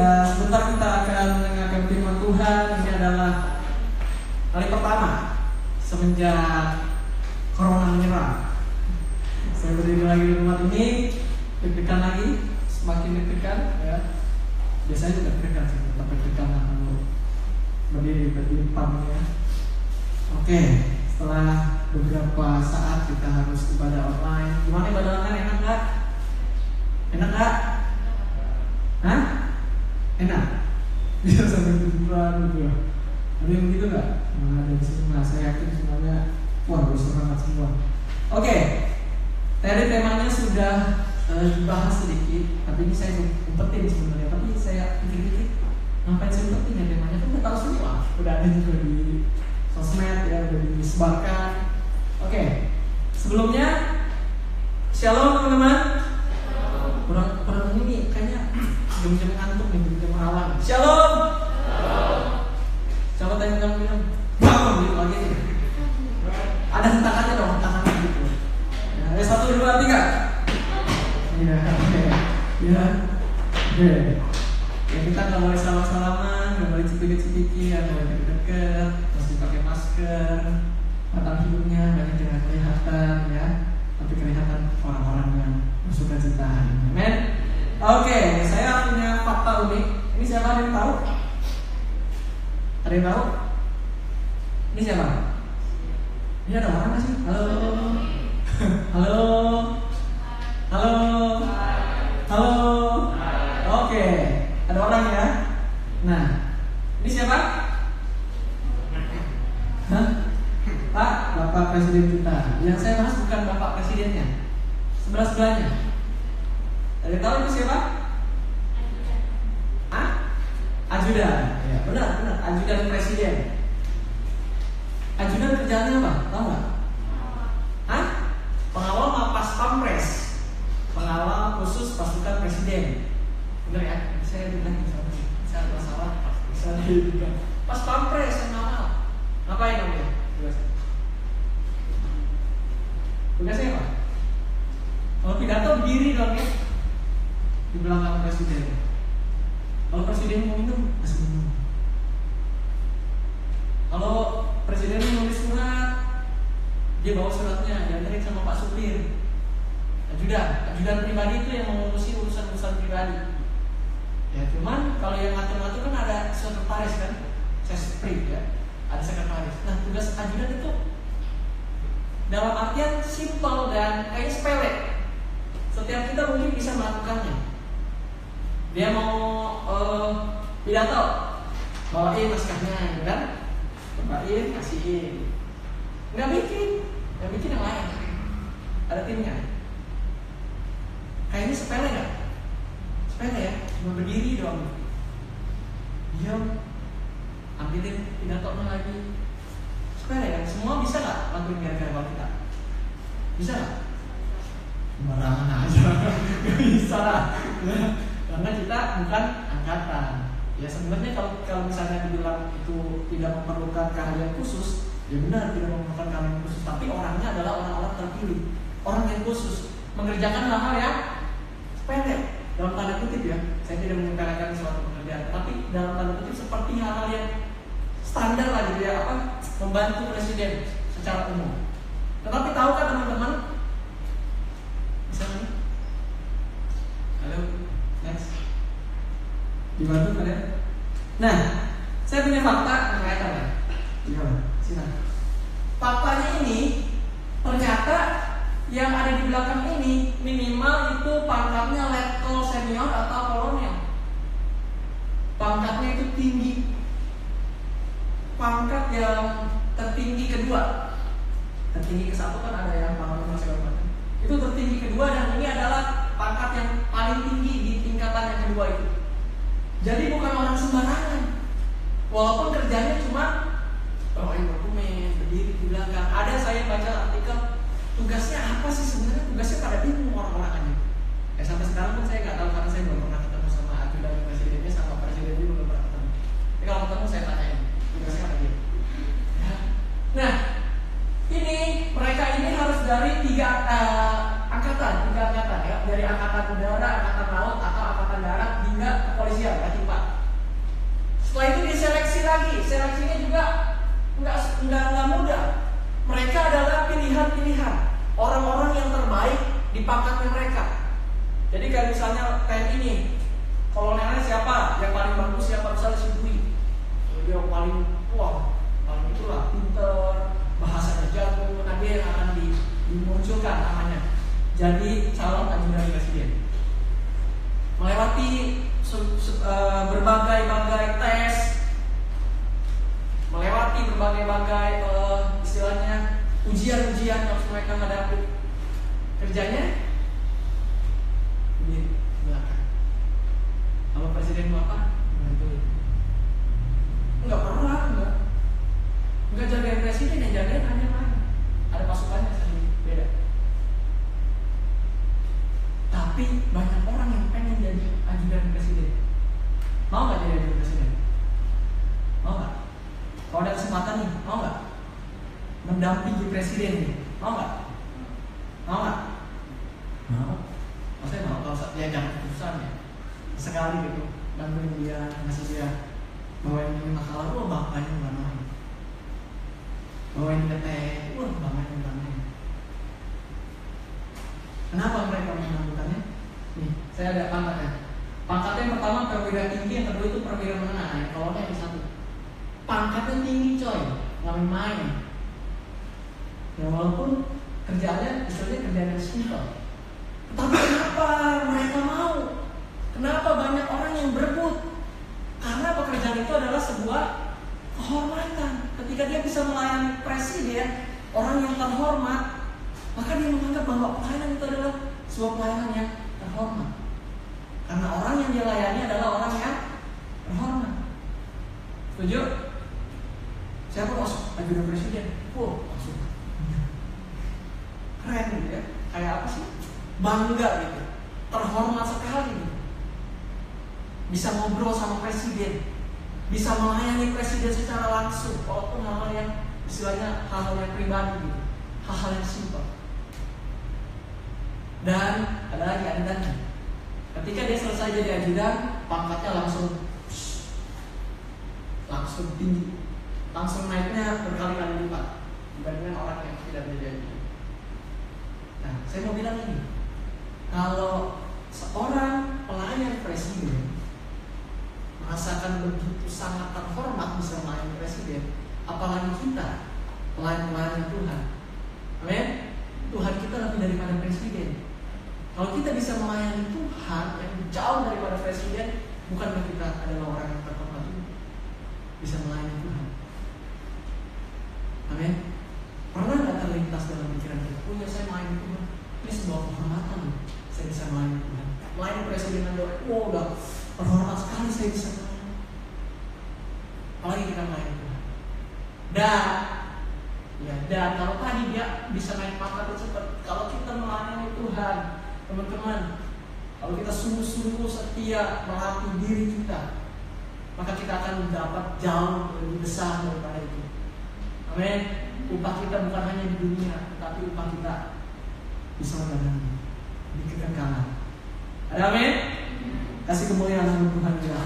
sebentar kita akan mendengarkan firman Tuhan. Ini adalah kali pertama semenjak corona menyerang. Saya berdiri lagi di tempat ini, deg-degan lagi, semakin deg-degan ya. Biasanya juga deg-degan sih, tetap deg-degan berdiri berdiri pam ya. Oke, setelah beberapa saat kita harus ibadah online. Gimana ibadah online enak nggak? Enak nggak? Hah? Enak? Bisa sampai tiduran gitu ya? Ada yang begitu nggak? Nah, di sini nah, saya yakin semuanya wah bersemangat semua. Oke, tadi temanya sudah uh, dibahas sedikit, tapi ini saya umpetin sebenarnya. Tapi saya pikir-pikir ngapain saya umpetin ya temanya? Kan udah tahu semua, udah ada juga di sosmed ya, udah disebarkan. Oke, sebelumnya shalom teman-teman. Kurang kurang ini kayaknya jam-jam ngantuk nih, malam. Shalom. Coba tanya kamu bilang, bangun gitu lagi. Ada hentakannya dong, hentakannya gitu. Ya, satu dua tiga. Iya, oke. Ya, oke. Ya kita nggak boleh salam-salaman, nggak boleh cipiki-cipiki, nggak boleh deket-deket, mesti pakai masker. Batang hidungnya banyak jangan kelihatan ya, tapi kelihatan orang-orang yang hari ini. Amen. Oke, saya punya fakta unik. Ini siapa yang tahu? Ada yang tahu? Ini siapa? Ini ada orang nggak sih? Halo. Halo. Halo. Halo. Oke, ada orang ya. Nah, ini siapa? Hah? Pak, Bapak Presiden kita. Yang saya bahas bukan Bapak Presidennya. Sebelah sebelahnya. Ada yang tahu itu siapa? Ajudan. Ya, benar, benar. Ajudan Presiden. Ajudan kerjaannya apa? Tahu nggak? Hah? Pengawal Mapas Pampres. Pengawal khusus pasukan presiden. Benar ya? Saya bilang saya ada. Bisa dibilang. Pas Pampres yang ngawal. Ngapain ya? Tugasnya. Tugasnya apa? Kalau pidato berdiri dong ya di belakang presiden. Kalau presiden mau minum, kasih minum. Kalau presiden menulis surat, dia bawa suratnya, diantarin sama Pak Supir. Ajudan, ajudan pribadi itu yang mengurusi urusan-urusan pribadi. Ya cuman kalau yang ngatur-ngatur kan ada sekretaris kan, sespri ya, ada sekretaris. Nah tugas ajudan itu dalam artian simpel dan kayak sepele. Setiap kita mungkin bisa melakukannya. Dia mau uh, pidato, bawain naskahnya, gitu kan? Bawain, kasihin. Nggak bikin, nggak bikin yang lain. Ada timnya. Kayaknya sepele nggak? Sepele ya, cuma berdiri doang. Diam, ambilin pidatonya lagi. Sepele ya, semua bisa nggak lakuin gara-gara kita? Bisa nggak? Sembarangan aja, bisa lah. Karena kita bukan angkatan. Ya sebenarnya kalau kalau misalnya dibilang itu tidak memerlukan keahlian khusus, ya benar tidak memerlukan keahlian khusus. Tapi orangnya adalah orang-orang terpilih, orang yang khusus mengerjakan hal-hal yang sepele dalam tanda kutip ya. Saya tidak menyepelekan suatu pekerjaan, tapi dalam tanda kutip seperti hal-hal yang standar lah gitu ya apa membantu presiden secara umum. Tetapi tahukah teman-teman? Misalnya, halo, next. Dibantu kalian? Nah, saya punya fakta berkaitan ya. Gimana? Silakan. Faktanya ini ternyata yang ada di belakang ini minimal itu pangkatnya letkol senior atau kolonel. Pangkatnya itu tinggi. Pangkat yang tertinggi kedua. Tertinggi ke satu kan ada yang pangkat macam. Itu tertinggi kedua dan ini adalah pangkat yang paling tinggi di tingkatan yang kedua itu. Jadi bukan orang sembarangan. Walaupun kerjanya cuma bawain dokumen, berdiri di belakang. Ada saya baca artikel tugasnya apa sih sebenarnya? Tugasnya pada bingung orang-orang aja. Ya sampai sekarang pun saya nggak tahu karena saya belum pernah ketemu sama ajudan presidennya sama presiden juga belum pernah ketemu. Tapi kalau ketemu saya tanyain tugasnya apa dia. Nah, ini mereka ini harus dari tiga uh, angkatan, tiga angkatan ya, dari angkatan udara, angkatan laut atau angkatan darat hingga kepolisian, ya, empat. seleksinya juga nggak nggak mudah. Mereka adalah pilihan-pilihan orang-orang yang terbaik di pangkatnya mereka. Jadi kayak misalnya TNI ini, kolonelnya siapa? Yang paling bagus siapa? Misalnya si Dwi. Dia paling wah, paling itulah pinter, bahasanya jago. Dia yang akan dimunculkan namanya. Jadi calon ajudan presiden. Melewati berbagai-bagai tes, melewati berbagai-bagai uh, istilahnya ujian-ujian yang mereka hadapi. Kerjanya ini belakang. Apa presiden mau apa? Enggak pernah, enggak. Enggak jagain presiden yang jagain hanya lain. Ada pasukannya sendiri, beda. Tapi banyak orang yang pengen jadi ajudan presiden. Mau nggak jadi ajudan presiden? Mau nggak? Kalau ada kesempatan nih, mau nggak? Mendampingi presiden nih, mau nggak? Mau nggak? Mau. Maksudnya mau kalau ya jangan keputusan ya. Sekali gitu, bantuin dia, ngasih dia bawain ini makalah, wah bapaknya nggak main. Bawain dia teh, wah bapaknya nggak main. Kenapa mereka melakukannya? Nih, saya ada pangkatnya. Pangkatnya yang pertama perwira tinggi, yang kedua itu perwira menengah. Nah, kalau yang satu. Pangkatnya tinggi coy, nggak main. Ya walaupun kerjaannya istilahnya kerjaan yang simpel. Tapi kenapa mereka mau? Kenapa banyak orang yang berebut? Karena pekerjaan itu adalah sebuah kehormatan. Ketika dia bisa melayani presiden, orang yang terhormat, maka dia menganggap bahwa pelayanan itu adalah sebuah pelayanan yang terhormat. Karena orang yang dia layani adalah orang yang terhormat. Setuju? Siapa masuk? Ajudan presiden. Wow, masuk. Keren gitu ya. Kayak apa sih? Bangga gitu. Terhormat sekali gitu. Bisa ngobrol sama presiden. Bisa melayani presiden secara langsung. Walaupun hal-hal yang istilahnya hal-hal yang pribadi gitu. Hal-hal yang simpel. Dan ada lagi ajudannya. Ketika dia selesai jadi ajudan, pangkatnya langsung langsung tinggi, langsung naiknya berkali-kali lipat dibandingkan orang yang tidak menjadi ajudan. Nah, saya mau bilang ini, kalau seorang pelayan presiden merasakan begitu sangat terhormat bisa melayani presiden, apalagi kita pelayan-pelayan Tuhan. Amin. Tuhan kita lebih daripada presiden. Kalau kita bisa melayani Tuhan yang jauh daripada presiden, bukankah kita adalah orang yang terhormat? Bisa melayani Tuhan. Amin. Pernah nggak terlintas dalam pikiran kita? Oh ya saya melayani Tuhan. Ini sebuah kehormatan. Saya bisa melayani Tuhan. Melayani presiden aja, wow udah terhormat sekali saya bisa melayani. Apalagi kita melayani Tuhan. Dan Ya, dan kalau tadi dia bisa naik pangkat cepat, kalau kita melayani Tuhan, teman-teman, kalau kita sungguh-sungguh setia melatih diri kita, maka kita akan mendapat jauh lebih besar daripada itu. Amin. Upah kita bukan hanya di dunia, tapi upah kita di sorga di kekekalan. Ada amin? Kasih kemuliaan Tuhan juga.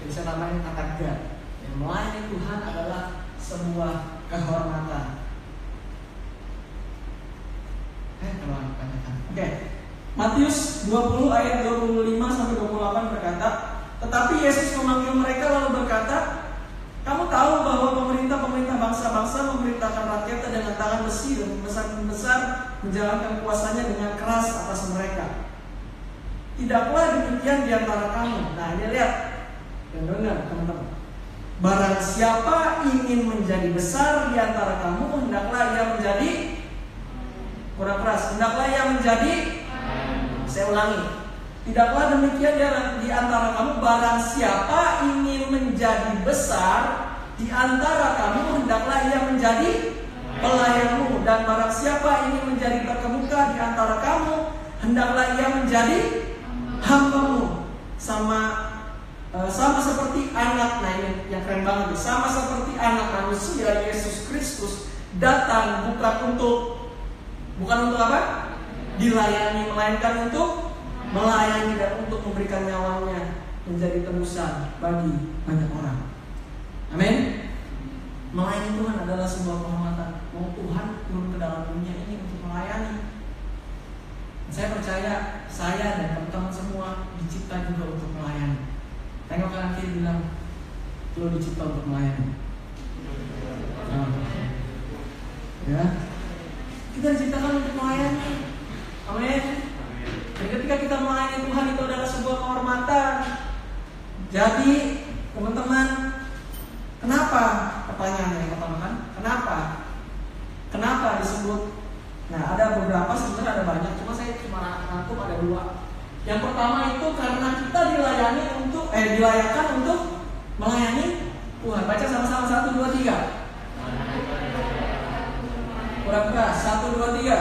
Jadi saya namanya God melayani Tuhan adalah sebuah kehormatan. Tanyakan. Oke. Matius 20 ayat 25 sampai 28 berkata, tetapi Yesus memanggil mereka lalu berkata, kamu tahu bahwa pemerintah-pemerintah bangsa-bangsa memerintahkan rakyatnya dengan tangan besi dan besar-besar menjalankan kuasanya dengan keras atas mereka. Tidaklah demikian di antara kamu. Nah, ini lihat. Dan dengar, teman-teman. Barang siapa ingin menjadi besar di antara kamu, hendaklah ia menjadi kurang keras. Hendaklah ia menjadi saya ulangi. Tidaklah demikian di antara kamu barang siapa ingin menjadi besar di antara kamu hendaklah ia menjadi pelayanmu dan barang siapa ingin menjadi terkemuka di antara kamu hendaklah ia menjadi hambamu sama sama seperti anak nah ini yang keren banget sama seperti anak manusia Yesus Kristus datang bukan untuk bukan untuk apa dilayani melainkan untuk melayani dan untuk memberikan nyawanya menjadi tebusan bagi banyak orang. Amin. Melayani Tuhan adalah sebuah kehormatan. Mau Tuhan turun ke dalam dunia ini untuk melayani. Saya percaya saya dan teman-teman semua dicipta juga untuk melayani. Tengok kanan kiri bilang, lo dicipta untuk melayani. Ya, kita diciptakan untuk melayani. Amin. Dan ketika kita melayani Tuhan itu adalah sebuah kehormatan. Jadi, teman-teman, kenapa pertanyaan yang pertama kan? Kenapa? Kenapa disebut? Nah, ada beberapa sebenarnya ada banyak, cuma saya cuma rangkum ada dua. Yang pertama itu karena kita dilayani untuk eh dilayakan untuk melayani Tuhan. Baca sama-sama satu dua tiga. Kurang keras satu dua tiga.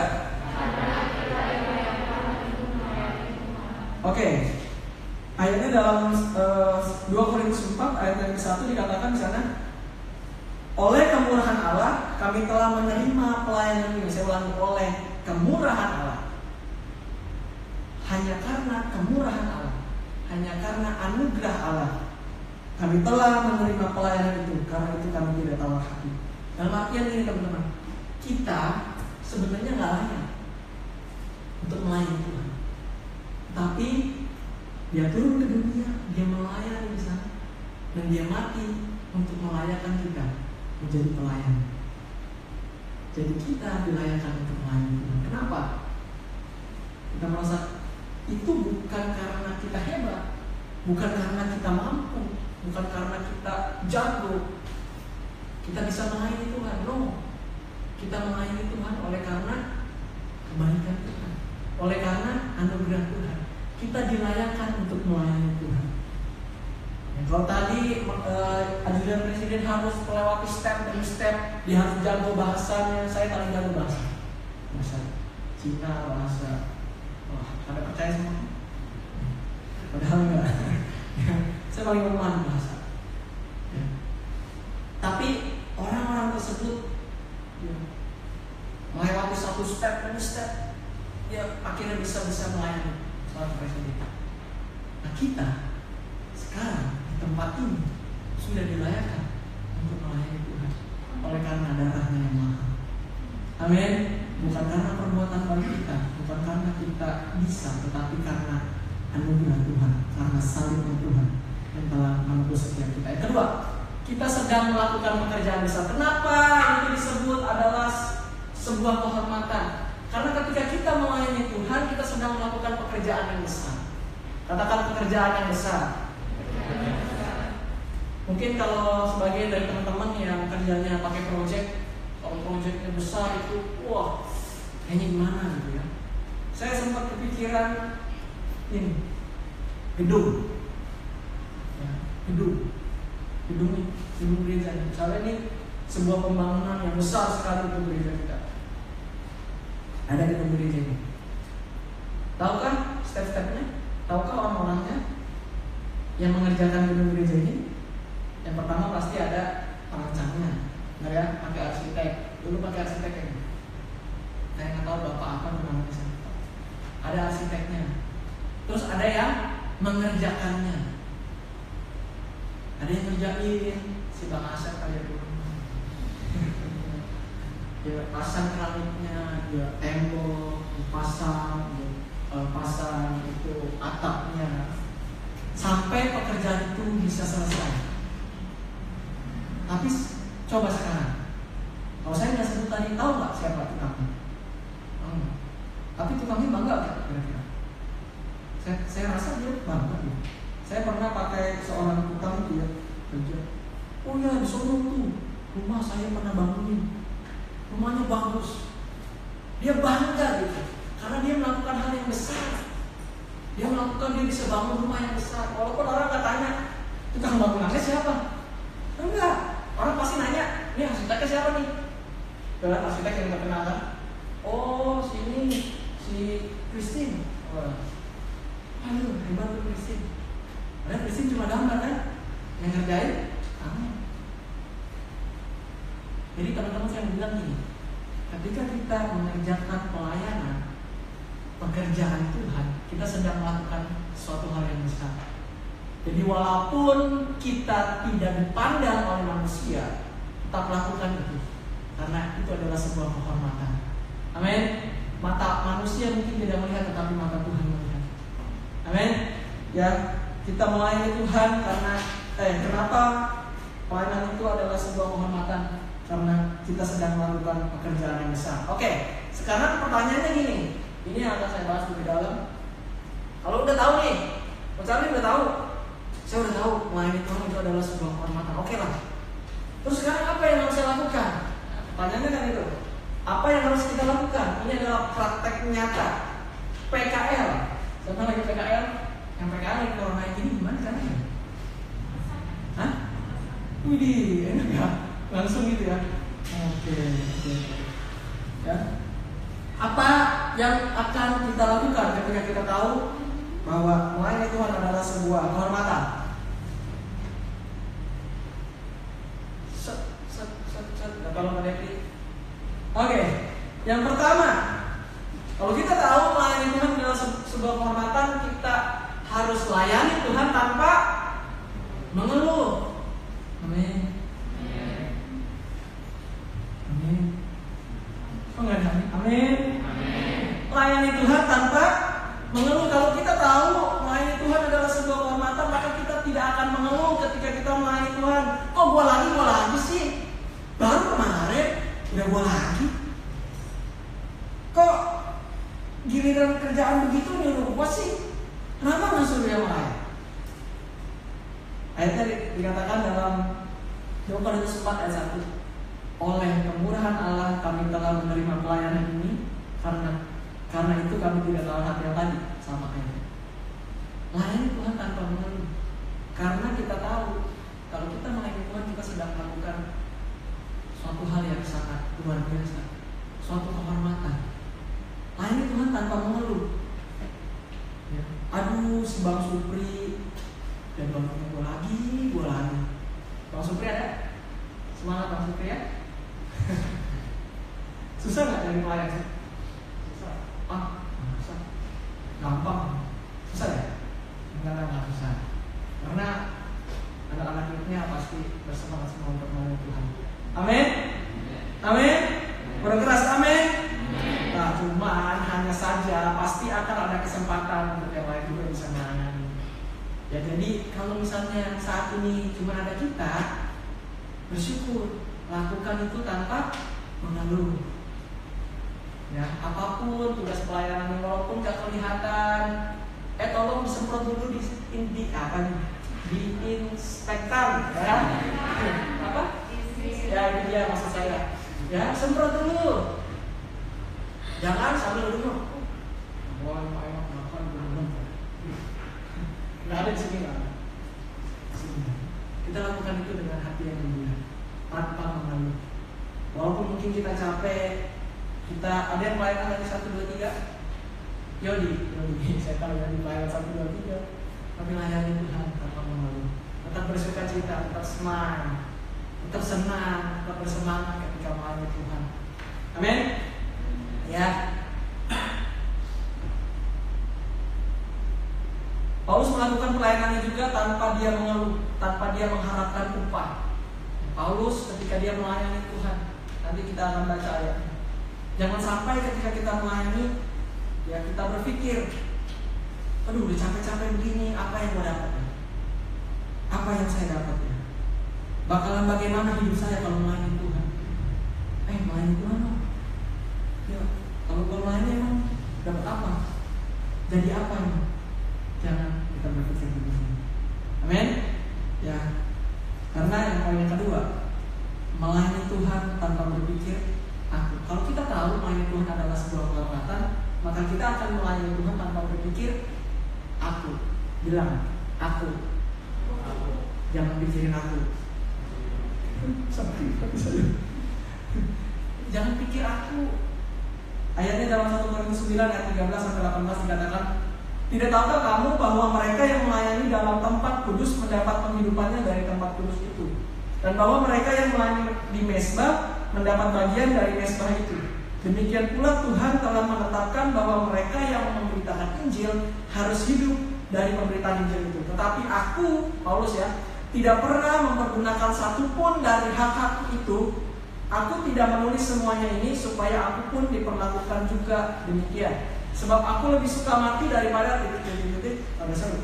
Oke. Ayatnya dalam uh, 2 Korintus 4 ayat yang ke-1 dikatakan di sana oleh kemurahan Allah kami telah menerima pelayanan ini. Saya ulangi oleh kemurahan Allah. Hanya karena kemurahan Allah, hanya karena anugerah Allah, kami telah menerima pelayanan itu. Karena itu kami tidak tahu hati. Dalam artian ini teman-teman, kita sebenarnya nggak layak untuk melayani Tuhan. Tapi dia turun ke dunia, dia melayani di sana, dan dia mati untuk melayani kita menjadi pelayan. Jadi kita dilayakkan untuk melayani Tuhan. Kenapa? Kita merasa itu bukan karena kita hebat, bukan karena kita mampu, bukan karena kita jago. Kita bisa melayani Tuhan. No. Kita melayani Tuhan oleh karena kebaikan Tuhan. Oleh karena anugerah Tuhan. Kita dilayakkan untuk melayani Tuhan. Ya, kalau tadi uh, ajudan presiden harus melewati step demi step, dia harus jago bahasanya. Saya paling jago bahasa, bahasa Cina, bahasa Wah, ada percaya semua? Padahal enggak. saya paling lemah bahasa. Ya. Tapi orang-orang tersebut ya, melewati satu step, dia akhirnya bisa bisa melayani seorang presiden. Nah kita sekarang tempat ini sudah dilayakkan untuk melayani Tuhan oleh karena darahnya yang mahal. Amin. Bukan karena perbuatan baik kita, bukan karena kita bisa, tetapi karena anugerah Tuhan, karena salibnya Tuhan yang telah menebus setiap kita. Yang kedua, kita sedang melakukan pekerjaan besar. Kenapa itu disebut adalah sebuah kehormatan? Kita melayani Tuhan, kita sedang melakukan pekerjaan yang besar. Katakan pekerjaan yang besar. Mungkin kalau sebagian dari teman-teman yang kerjanya pakai project, kalau projectnya besar itu, wah, kayaknya gimana gitu ya. Saya sempat kepikiran ini gedung, ya, gedung, gedung gedung gereja. Misalnya ini sebuah pembangunan yang besar sekali untuk gereja kita. Ada gedung gereja ini. Tahukah step-stepnya? Tahukah orang-orangnya yang mengerjakan gedung gereja ini? Yang pertama pasti ada perancangnya, nggak ya? Pakai arsitek. Dulu pakai arsitek ini. Saya nggak tahu bapak apa namanya saya. Ada arsiteknya. Terus ada yang mengerjakannya. Ada yang ngerjain si bang Asep kayak dulu. dia pasang keramiknya, dia tembok, dipasang, dia pasang itu atapnya, sampai pekerjaan itu bisa selesai. Tapi coba sekarang, kalau saya nggak sebut tadi, tahu nggak siapa tukangnya? Hmm. Tapi tukangnya bangga nggak kira-kira? Saya, saya rasa dia bangga. Ya. Saya pernah pakai seorang tukang itu ya kerja. Oh ya di sono tuh rumah saya pernah bangunin. Rumahnya bagus. Dia bangga gitu, karena dia melakukan hal yang besar. Dia melakukan dia bisa bangun rumah yang besar. Walaupun orang nggak tanya, tukang bangunannya siapa? Enggak, Orang pasti nanya, ini arsiteknya siapa nih? Dengan arsitek yang terkenal kan? Oh, sini si Christine. Oh. Aduh, hebat tuh Christine. Ada Christine cuma gambar kan? Yang ngerjain kamu. Jadi teman-teman saya bilang gini, ketika kita mengerjakan pelayanan, pekerjaan Tuhan, kita sedang melakukan suatu hal yang besar. Jadi walaupun kita tidak dipandang oleh manusia, tetap lakukan itu. Karena itu adalah sebuah kehormatan. Amin. Mata manusia mungkin tidak melihat, tetapi mata Tuhan melihat. Amin. Ya, kita melayani Tuhan karena eh kenapa pelayanan itu adalah sebuah kehormatan karena kita sedang melakukan pekerjaan yang besar. Oke, sekarang pertanyaannya gini. Ini yang akan saya bahas lebih dalam. Kalau udah tahu nih, Pak udah tahu, saya udah tahu melayani Tuhan itu adalah sebuah kehormatan. Oke lah. Terus sekarang apa yang harus saya lakukan? Pertanyaannya kan itu. Apa yang harus kita lakukan? Ini adalah praktek nyata. PKL. Siapa lagi PKL? Yang PKL lagi corona ini gimana caranya? Hah? Widih, enak ya? Langsung gitu ya? Oke, oke. Ya. Apa yang akan kita lakukan ketika kita tahu bahwa melayani Tuhan adalah sebuah kehormatan? Oke, yang pertama, kalau kita tahu melayani Tuhan adalah sebuah kehormatan, kita harus layani Tuhan tanpa mengeluh. Amin. Amin. Oh enggak ada amin. Layani Tuhan tanpa mengeluh. Kalau kita tahu melayani Tuhan adalah sebuah kehormatan, maka kita tidak akan mengeluh ketika kita melayani Tuhan. Kok gua lagi, gua lagi sih? Baru kemarin udah gua lagi. Kok giliran kerjaan begitu nyuruh gua sih? Kenapa nggak suruh yang lain? Ayatnya dikatakan dalam Yohanes Korintus 4 ayat 1 Oleh kemurahan Allah kami telah menerima pelayanan ini Karena karena itu kami tidak tahu hati yang tadi sama kayak Layani Tuhan tanpa mengeluh Karena kita tahu Kalau kita melayani Tuhan kita sedang melakukan Suatu hal yang sangat luar biasa Suatu kehormatan Layani Tuhan tanpa mengeluh ya. Aduh si Bang Supri bang gue lagi gue bang Supri ada? Semangat bang Supri ya. Susah nggak jadi pelayan sih susah ah susah gampang susah ya enggak nggak susah karena anak-anak hidupnya pasti bersemangat semua untuk melayani Tuhan amin amin berkeras amin nah cuman hanya saja pasti akan ada kesempatan untuk yang lain juga bisa melayani Ya jadi kalau misalnya saat ini cuma ada kita, bersyukur lakukan itu tanpa mengeluh. Ya apa pun tugas pelayanan walaupun gak kelihatan, eh tolong disemprot dulu di, di apa nih? Di inspektan, ya apa? Ya ini dia maksud saya. Ya semprot dulu. Jangan sambil duduk. Wah, Nggak ada di sini nggak Kita lakukan itu dengan hati yang mulia, tanpa mengeluh. Walaupun mungkin kita capek, kita ada yang pelayanan lagi satu dua tiga. Yodi, Yodi, saya tahu ya di pelayanan satu dua tiga. Tapi layani Tuhan tanpa mengeluh. Tetap bersuka cita, tetap smile, tetap senang, tetap bersemangat ketika melayani Tuhan. Amin. Ya, Paulus melakukan pelayanannya juga tanpa dia mengeluh, tanpa dia mengharapkan upah. Paulus ketika dia melayani Tuhan, nanti kita akan baca ayatnya. Jangan sampai ketika kita melayani, ya kita berpikir, aduh udah capek-capek begini, apa yang mau dapat? Apa yang saya dapat ya? Bakalan bagaimana hidup saya kalau melayani Tuhan? Eh, melayani Tuhan loh. Ya, kalau melayani emang dapat apa? Jadi apa ini? Jangan kita berpikir begini. Amin. Ya. Karena yang poin kedua, melayani Tuhan tanpa berpikir aku. Kalau kita tahu melayani Tuhan adalah sebuah kehormatan, maka kita akan melayani Tuhan tanpa berpikir aku. Bilang aku. aku. Jangan pikirin aku. Jangan pikir aku. Ayatnya dalam 1 Korintus 9 ayat 13 sampai 18 dikatakan tidak tahukah kamu bahwa mereka yang melayani dalam tempat kudus mendapat penghidupannya dari tempat kudus itu? Dan bahwa mereka yang melayani di mesbah mendapat bagian dari mesbah itu. Demikian pula Tuhan telah menetapkan bahwa mereka yang memberitakan Injil harus hidup dari pemberitaan Injil itu. Tetapi aku, Paulus ya, tidak pernah mempergunakan satupun dari hak-hak itu. Aku tidak menulis semuanya ini supaya aku pun diperlakukan juga demikian. Sebab aku lebih suka mati daripada titik-titik pada seru.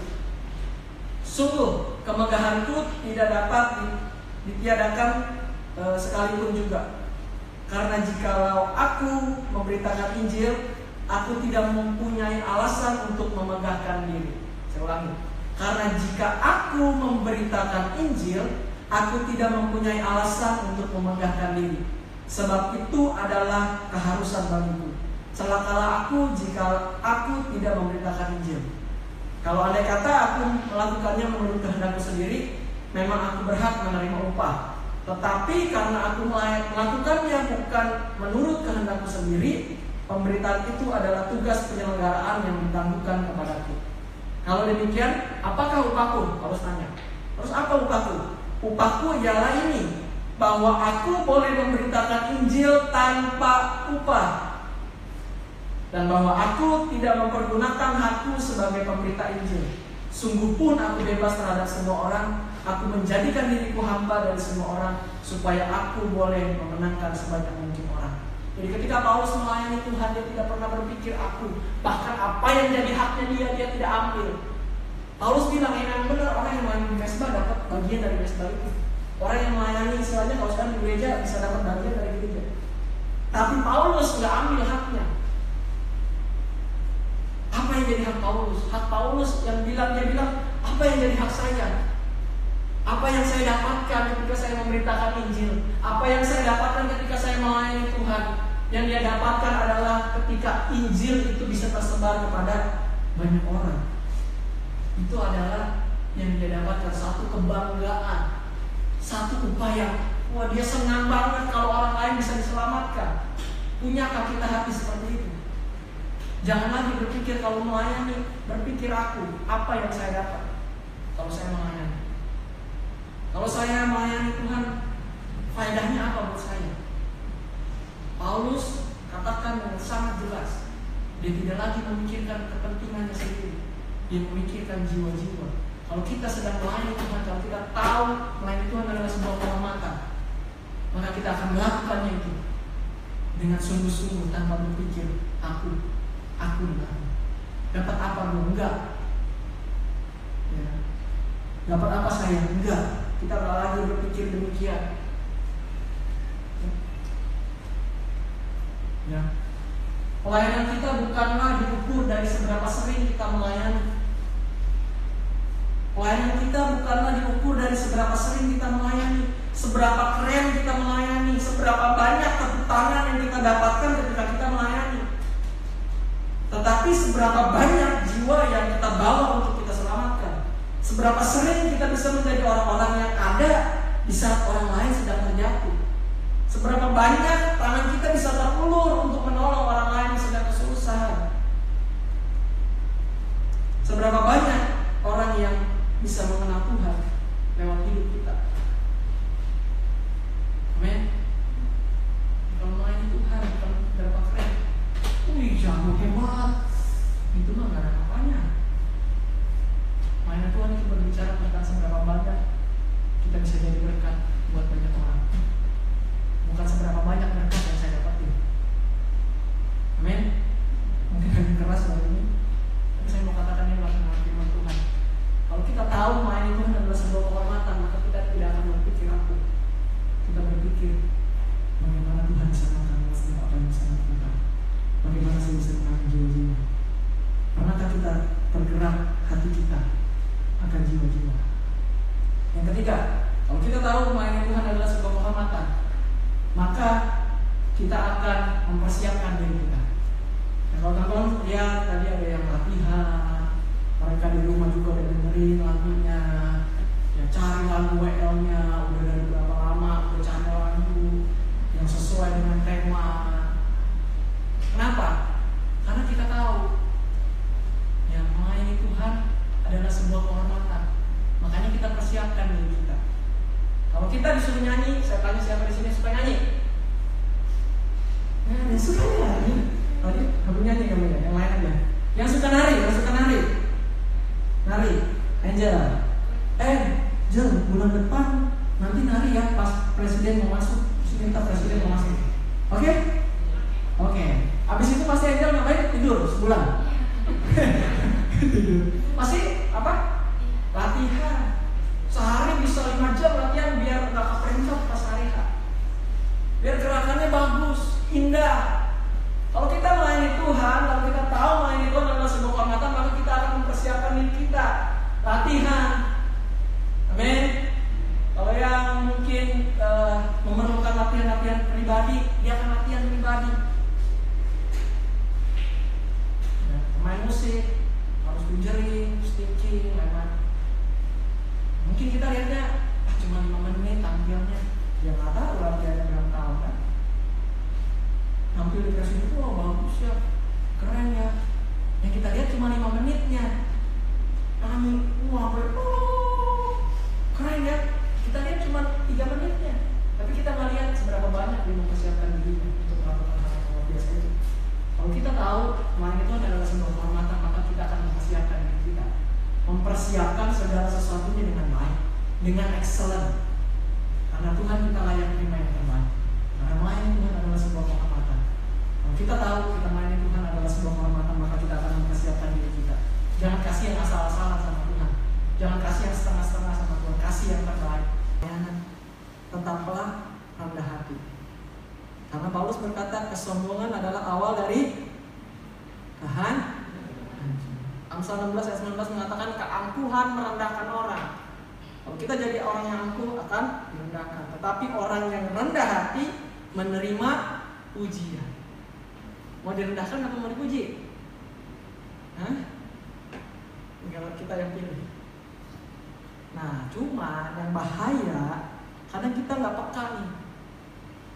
Sungguh kemegahanku tidak dapat ditiadakan e, sekalipun juga karena jikalau aku memberitakan Injil, aku tidak mempunyai alasan untuk memegahkan diri. Saya ulangi. Karena jika aku memberitakan Injil, aku tidak mempunyai alasan untuk memegahkan diri. Sebab itu adalah keharusan bagiku. Celakalah aku jika aku tidak memberitakan Injil. Kalau ada kata aku melakukannya menurut kehendakku sendiri, memang aku berhak menerima upah. Tetapi karena aku melakukannya bukan menurut kehendakku sendiri, pemberitaan itu adalah tugas penyelenggaraan yang ditangguhkan kepadaku. Kalau demikian, apakah upahku? Harus tanya. Terus apa upahku? Upahku ialah ini, bahwa aku boleh memberitakan Injil tanpa upah. Dan bahwa aku tidak mempergunakan hakku sebagai pemberita Injil. Sungguh pun aku bebas terhadap semua orang Aku menjadikan diriku hamba dari semua orang supaya aku boleh memenangkan sebanyak mungkin orang. Jadi ketika Paulus melayani Tuhan dia tidak pernah berpikir aku bahkan apa yang jadi haknya dia dia tidak ambil. Paulus bilang yang benar orang yang melayani mesbah dapat bagian dari mesbah itu. Orang yang melayani istilahnya kalau sekarang di gereja bisa dapat bagian dari gereja. Tapi Paulus nggak ambil haknya. Apa yang jadi hak Paulus? Hak Paulus yang bilang dia bilang apa yang jadi hak saya? Apa yang saya dapatkan ketika saya memberitakan Injil? Apa yang saya dapatkan ketika saya melayani Tuhan? Yang dia dapatkan adalah ketika Injil itu bisa tersebar kepada banyak orang. Itu adalah yang dia dapatkan satu kebanggaan, satu upaya. Wah dia senang banget kalau orang lain bisa diselamatkan. Punyakah kita hati seperti itu? Jangan lagi berpikir kalau melayani, berpikir aku, apa yang saya dapat kalau saya melayani. Kalau saya melayani Tuhan, faedahnya apa buat saya? Paulus katakan dengan sangat jelas, dia tidak lagi memikirkan kepentingannya sendiri, dia memikirkan jiwa-jiwa. Kalau kita sedang melayani Tuhan, kalau kita tahu melayani Tuhan adalah sebuah pengamatan, maka kita akan melakukannya itu dengan sungguh-sungguh tanpa berpikir aku, aku dan Dapat apa? Enggak. Ya. Dapat apa saya? Enggak. Kita nggak lagi berpikir demikian. Ya. Pelayanan kita bukanlah diukur dari seberapa sering kita melayani. Pelayanan kita bukanlah diukur dari seberapa sering kita melayani, seberapa keren kita melayani, seberapa banyak tepuk tangan yang kita dapatkan ketika kita melayani. Tetapi seberapa banyak jiwa yang kita bawa untuk Seberapa sering kita bisa menjadi orang-orang yang ada di saat orang lain sedang terjatuh. Seberapa banyak tangan kita bisa terulur untuk menolong orang lain yang sedang kesusahan. Seberapa banyak orang yang bisa mengenal Tuhan lewat hidup kita. Amin. Kalau melayani Tuhan bukan berapa keren. Wih, jago hebat. Itu mah gak ada apanya. Mainan Tuhan itu berbicara tentang seberapa banyak kita bisa jadi berkat buat banyak orang. Bukan seberapa banyak berkat yang saya dapatin. Amin. Mungkin lebih keras hari ini. Tapi saya mau katakan ini adalah firman Tuhan. Kalau kita tahu main Tuhan adalah sebuah kehormatan, maka kita tidak akan berpikir aku. Kita berpikir bagaimana Tuhan bisa makan apa yang bisa lakukan. Bagaimana saya bisa menangani jiwa-jiwa. Pernahkah kita tergerak hati kita akan jiwa-jiwa. Yang ketiga, kalau kita tahu melayani Tuhan adalah sebuah kehormatan, maka kita akan mempersiapkan diri kita. Nah, kalau teman-teman lihat tadi ada yang latihan, Hah? Tinggal kita yang pilih. Nah, cuma yang bahaya kadang kita nggak peka nih.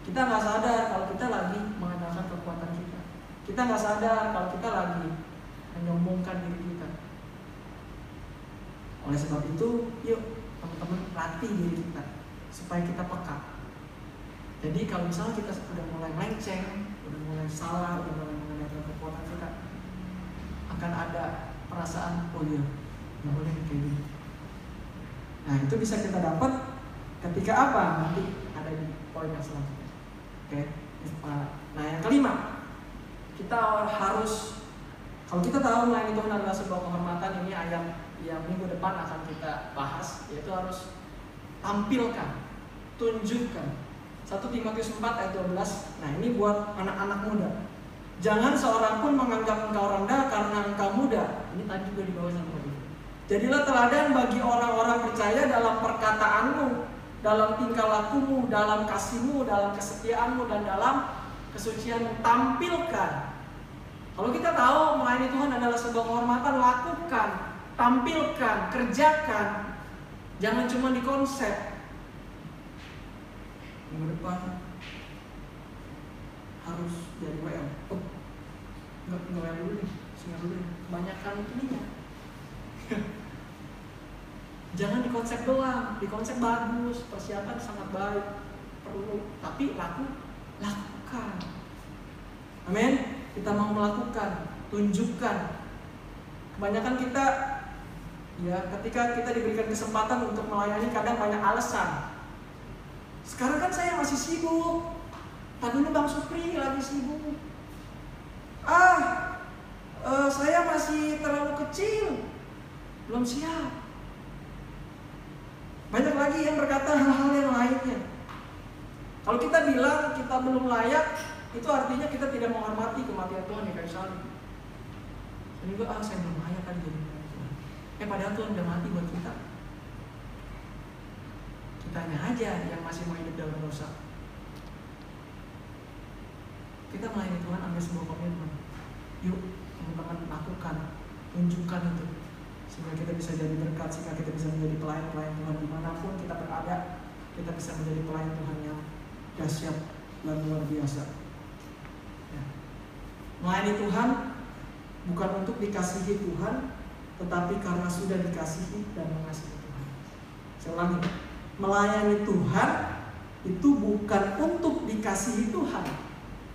Kita nggak sadar kalau kita lagi mengandalkan kekuatan kita. Kita nggak sadar kalau kita lagi menyombongkan diri kita. Oleh sebab itu, yuk teman-teman latih diri kita supaya kita peka. Jadi kalau misalnya kita sudah mulai melenceng, udah mulai salah, udah mulai mengandalkan kekuatan kita, akan ada perasaan oh iya nggak boleh kayak gini. Nah itu bisa kita dapat ketika apa? Nanti ada di poin yang selanjutnya. Oke. Nah yang kelima, kita harus kalau kita tahu melayani Tuhan adalah sebuah kehormatan ini ayat yang minggu depan akan kita bahas yaitu harus tampilkan, tunjukkan 1 Timotius 4 ayat 12. Nah, ini buat anak-anak muda. Jangan seorang pun menganggap engkau rendah karena engkau muda. Ini tadi juga di bawah sama tadi. Jadilah teladan bagi orang-orang percaya dalam perkataanmu, dalam tingkah lakumu, dalam kasihmu, dalam kesetiaanmu, dan dalam kesucianmu. Tampilkan. Kalau kita tahu melayani Tuhan adalah sebuah kehormatan, lakukan, tampilkan, kerjakan. Jangan cuma di konsep, minggu depan harus jadi WM nggak dulu nih singa dulu nih. Kebanyakan ininya jangan di konsep doang di konsep bagus persiapan sangat baik perlu tapi laku lakukan. Amin. Kita mau melakukan tunjukkan. Kebanyakan kita ya ketika kita diberikan kesempatan untuk melayani kadang banyak alasan. Sekarang kan saya masih sibuk. Tadi Bang Supri lagi sibuk. Ah, uh, saya masih terlalu kecil. Belum siap. Banyak lagi yang berkata hal-hal yang lainnya. Kalau kita bilang kita belum layak, itu artinya kita tidak menghormati kematian Tuhan di kayu salib. Dan juga, ah saya belum layak kan jadi Tuhan. Eh padahal Tuhan udah mati buat kita. Kitanya aja yang masih mau hidup dalam dosa. Kita melayani Tuhan ambil sebuah komitmen. Yuk, teman-teman lakukan, tunjukkan itu. Sehingga kita bisa jadi berkat, sehingga kita bisa menjadi pelayan-pelayan Tuhan di mana pun kita berada. Kita bisa menjadi pelayan Tuhan yang dahsyat dan luar biasa. Ya. Melayani Tuhan bukan untuk dikasihi Tuhan, tetapi karena sudah dikasihi dan mengasihi Tuhan. Ulangi, melayani Tuhan itu bukan untuk dikasihi Tuhan,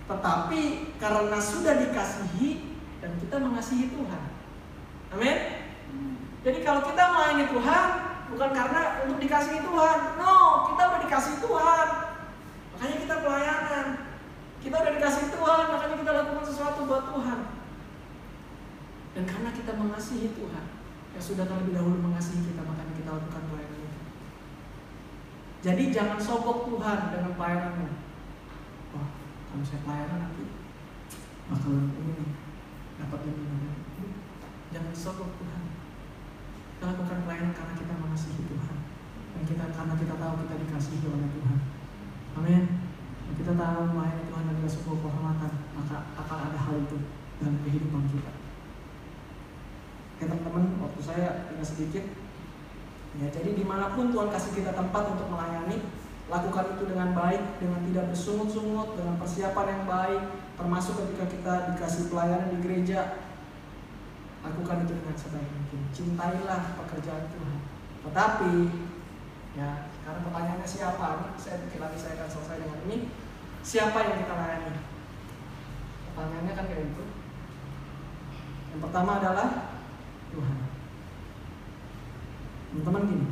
tetapi karena sudah dikasihi dan kita mengasihi Tuhan. Amin. Jadi kalau kita melayani Tuhan bukan karena untuk dikasihi Tuhan, no, kita udah dikasihi Tuhan. Makanya kita pelayanan. Kita udah dikasihi Tuhan, makanya kita lakukan sesuatu buat Tuhan. Dan karena kita mengasihi Tuhan, yang sudah terlebih dahulu mengasihi kita, makanya kita lakukan pelayanan. Jadi jangan sogok Tuhan dengan pelayananmu. Kalau saya pelayanan nanti bakalan ini dapat ini. Jangan sogok Tuhan. Kita lakukan pelayanan karena kita mengasihi Tuhan. Dan kita karena kita tahu kita dikasihi oleh Tuhan. Amin. Dan kita tahu melayani Tuhan adalah sebuah kehormatan, maka akan ada hal itu dalam kehidupan kita. Oke teman-teman, waktu saya tinggal sedikit. Ya, jadi di mana pun Tuhan kasih kita tempat untuk melayani, lakukan itu dengan baik, dengan tidak bersungut-sungut, dengan persiapan yang baik, termasuk ketika kita dikasih pelayanan di gereja, lakukan itu dengan sebaik mungkin. Cintailah pekerjaan Tuhan. Tetapi, ya sekarang pertanyaannya siapa? Saya pikir lagi saya akan selesai dengan ini. Siapa yang kita layani? Pertanyaannya kan kayak gitu. Yang pertama adalah Tuhan. Teman-teman gini.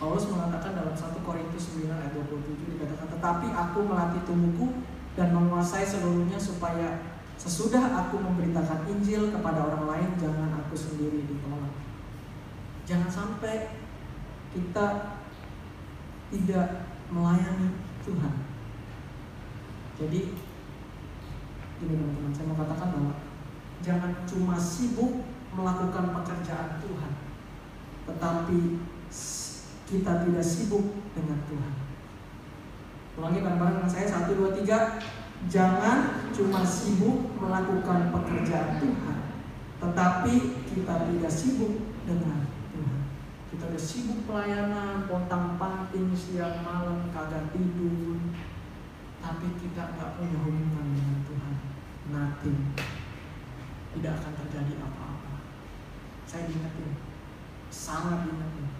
Paulus mengatakan dalam 1 Korintus 9 ayat 27 dikatakan tetapi aku melatih tubuhku dan menguasai seluruhnya supaya sesudah aku memberitakan Injil kepada orang lain jangan aku sendiri ditolak. Jangan sampai kita tidak melayani Tuhan. Jadi ini teman-teman saya mau katakan bahwa jangan cuma sibuk melakukan pekerjaan Tuhan, tetapi kita tidak sibuk dengan Tuhan. Ulangi bareng-bareng saya satu dua tiga. Jangan cuma sibuk melakukan pekerjaan Tuhan, tetapi kita tidak sibuk dengan Tuhan. Kita udah sibuk pelayanan, pontang panting siang malam, kagak tidur, tapi kita nggak punya hubungan dengan Tuhan. Nothing. Tidak akan terjadi apa-apa. Saya diingetin, sangat diingetin.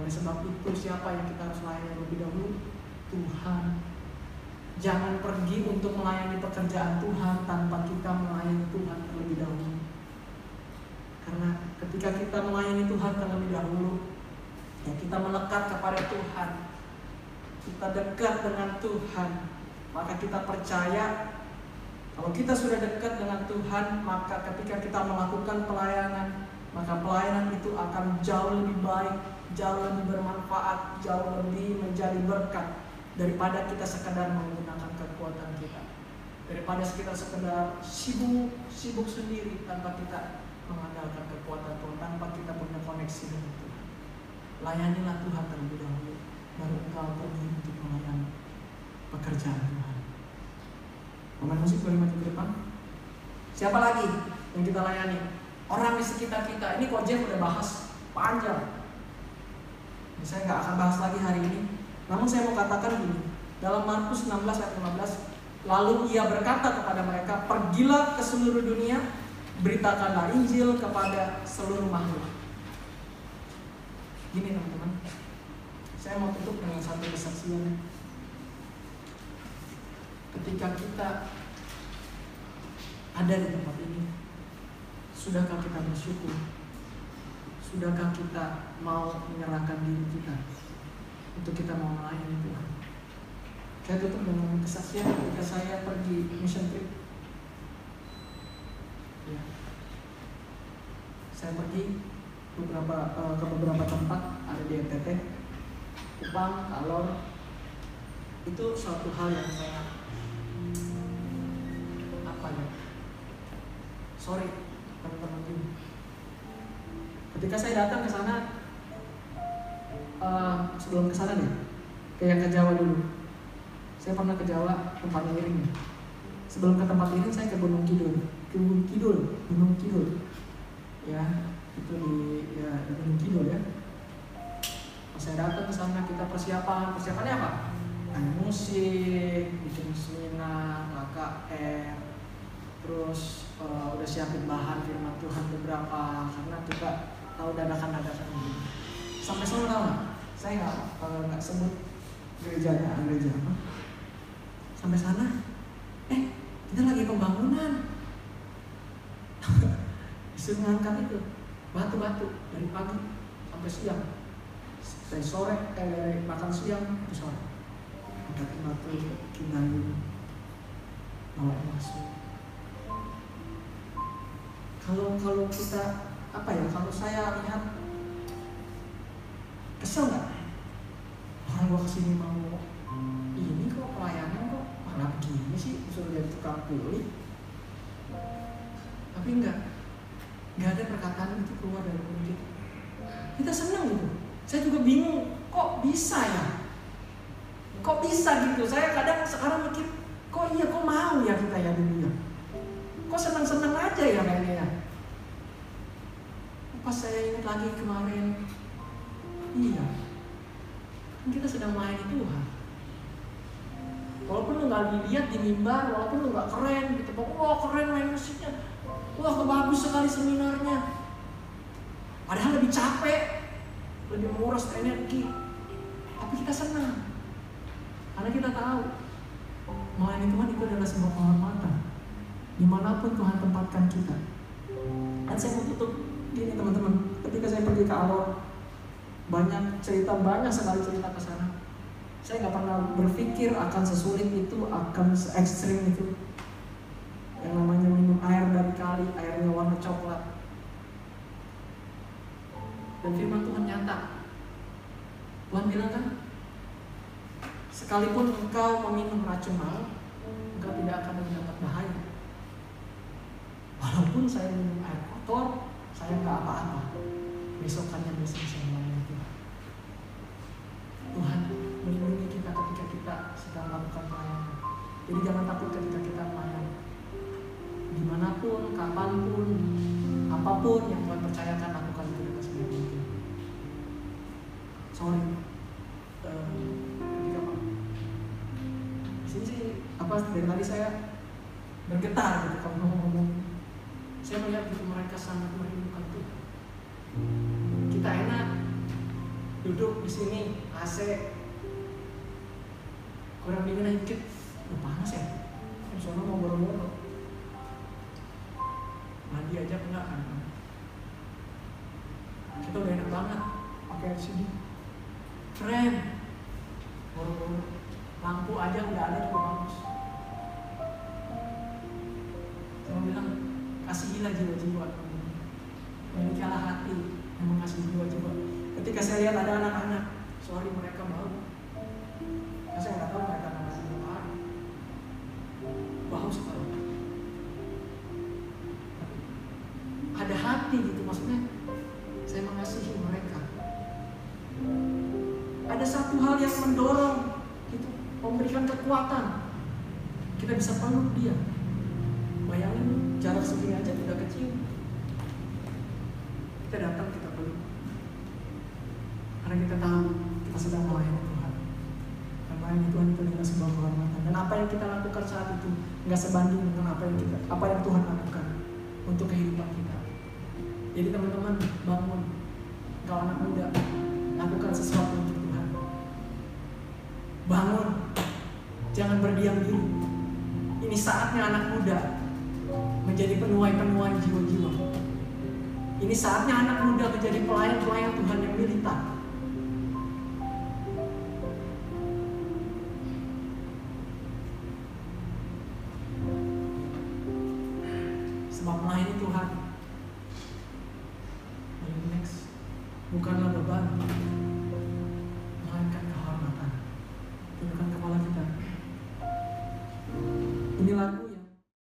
Oleh sebab itu siapa yang kita harus layani lebih dahulu? Tuhan. Jangan pergi untuk melayani pekerjaan Tuhan tanpa kita melayani Tuhan terlebih dahulu. Karena ketika kita melayani Tuhan terlebih dahulu, ya kita melekat kepada Tuhan, kita dekat dengan Tuhan, maka kita percaya kalau kita sudah dekat dengan Tuhan, maka ketika kita melakukan pelayanan, maka pelayanan itu akan jauh lebih baik, jauh lebih bermanfaat, jauh lebih menjadi berkat daripada kita sekedar menggunakan kekuatan kita. Daripada kita sekedar sibuk, sibuk sendiri tanpa kita mengandalkan kekuatan Tuhan, tanpa kita punya koneksi dengan Tuhan. Layanilah Tuhan terlebih dahulu, baru engkau pergi untuk melayani pekerjaan Tuhan. Pemain musik boleh maju ke depan. Siapa lagi yang kita layani? Orang di sekitar kita. Ini kok udah bahas panjang. Saya nggak akan bahas lagi hari ini. Namun saya mau katakan gini. Dalam Markus 16 ayat 15, lalu ia berkata kepada mereka, pergilah ke seluruh dunia, beritakanlah Injil kepada seluruh makhluk. Gini teman-teman, saya mau tutup dengan satu kesaksian. Ketika kita ada di tempat ini, sudahkah kita bersyukur? Sudahkah kita mau menyerahkan diri kita untuk kita mau melayani Tuhan? Saya tutup dengan kesaksian ketika saya pergi mission trip. Ya. Saya pergi beberapa uh, ke beberapa tempat ada di NTT, Kupang, Kalor. Itu suatu hal yang saya apa ya? Sorry teman-teman. Ketika saya datang ke sana, uh, sebelum ke sana nih, ke yang ke Jawa dulu. Saya pernah ke Jawa tempat iring. Sebelum ke tempat iring saya ke Gunung Kidul, Gunung Kidul, Gunung Kidul. Ya, itu di ya di Gunung Kidul ya. Pas saya datang ke sana kita persiapan, persiapannya apa? Main musik, bikin seminar, KKR, terus uh, udah siapin bahan firman Tuhan beberapa karena kita tahu dadakan-dadakan gitu. Sampai sana tahu nggak? Saya nggak nggak sebut gerejanya gereja apa? sampai sana eh kita lagi pembangunan disuruh ngangkat itu batu-batu dari pagi sampai siang dari sore eh dari makan siang sampai sore angkat batu kinayu bawa masuk kalau kalau kita apa ya kalau saya lihat kesel nggak? Orang gua ke sini mau ini kok pelayanan kok? Malah begini sih? Suruh jadi tukang kuli tapi enggak nggak ada perkataan itu keluar dari mulut kita kita senang gitu. Saya juga bingung kok bisa ya? Kok bisa gitu? Saya kadang sekarang mikir kok iya kok mau ya kita ya dulu ya kok senang-senang aja ya kayaknya ya pas saya ingat lagi kemarin. Iya. Kan kita sedang melayani Tuhan. Walaupun lu nggak dilihat di mimbar walaupun lu nggak keren gitu wah keren main musiknya. Wah bagus sekali seminarnya. Padahal lebih capek lebih menguras energi. Tapi kita senang. Karena kita tahu melayani Tuhan itu adalah sebuah kehormatan di mana pun Tuhan tempatkan kita. Dan saya mau tutup gini teman-teman ketika saya pergi ke Alor banyak cerita banyak sekali cerita ke sana. Saya nggak pernah berpikir akan sesulit itu akan se ekstrim itu. Yang namanya minum air dari kali airnya warna coklat. Dan firman Tuhan nyata. Tuhan bilang kan sekalipun engkau meminum racun maut engkau tidak akan mendapat bahaya. Walaupun saya minum air kotor saya nggak apa-apa. Besokannya besok saya melayani Tuhan Tuhan melindungi kita ketika kita sedang melakukan pelayanan. Jadi jangan takut ketika kita melayani di mana pun, kapan pun, apa pun yang Tuhan percayakan lakukan itu dengan sebaik mungkin. Sorry. Uh, ketika apa? Sini sih apa dari tadi saya bergetar gitu kalau ngomong. Saya melihat gitu mereka sangat merindukan duduk di sini AC kurang dingin dikit udah panas ya? Soalnya mau boro-boro. Mandi aja enggak kan kita udah enak banget pakai di sini. Keren. Boro-boro. Lampu aja udah ada juga bagus. Saya bilang kasihilah jiwa-jiwa milikilah hati yang mengasihi jiwa-jiwa ketika saya lihat ada anak-anak sorry mereka mau. Ya saya nggak tahu mereka ngasih apa. Bau sekali ada hati gitu maksudnya saya mengasihi mereka. Ada satu hal yang mendorong gitu memberikan kekuatan. Kita bisa peluk dia. Bayangin jarak segini aja udah kecil. Kita datang kita peluk karena kita tahu kita sedang melayani Tuhan dan melayani Tuhan itu adalah sebuah kehormatan dan apa yang kita lakukan saat itu. Nggak sebanding dengan apa yang kita apa yang Tuhan lakukan untuk kehidupan kita. Jadi teman-teman bangun. Kau anak muda lakukan sesuatu untuk Tuhan. Bangun. Jangan berdiam diri. Ini saatnya anak muda menjadi penuai-penuai jiwa-jiwa. Ini saatnya anak muda menjadi pelayan-pelayan Tuhan yang militan.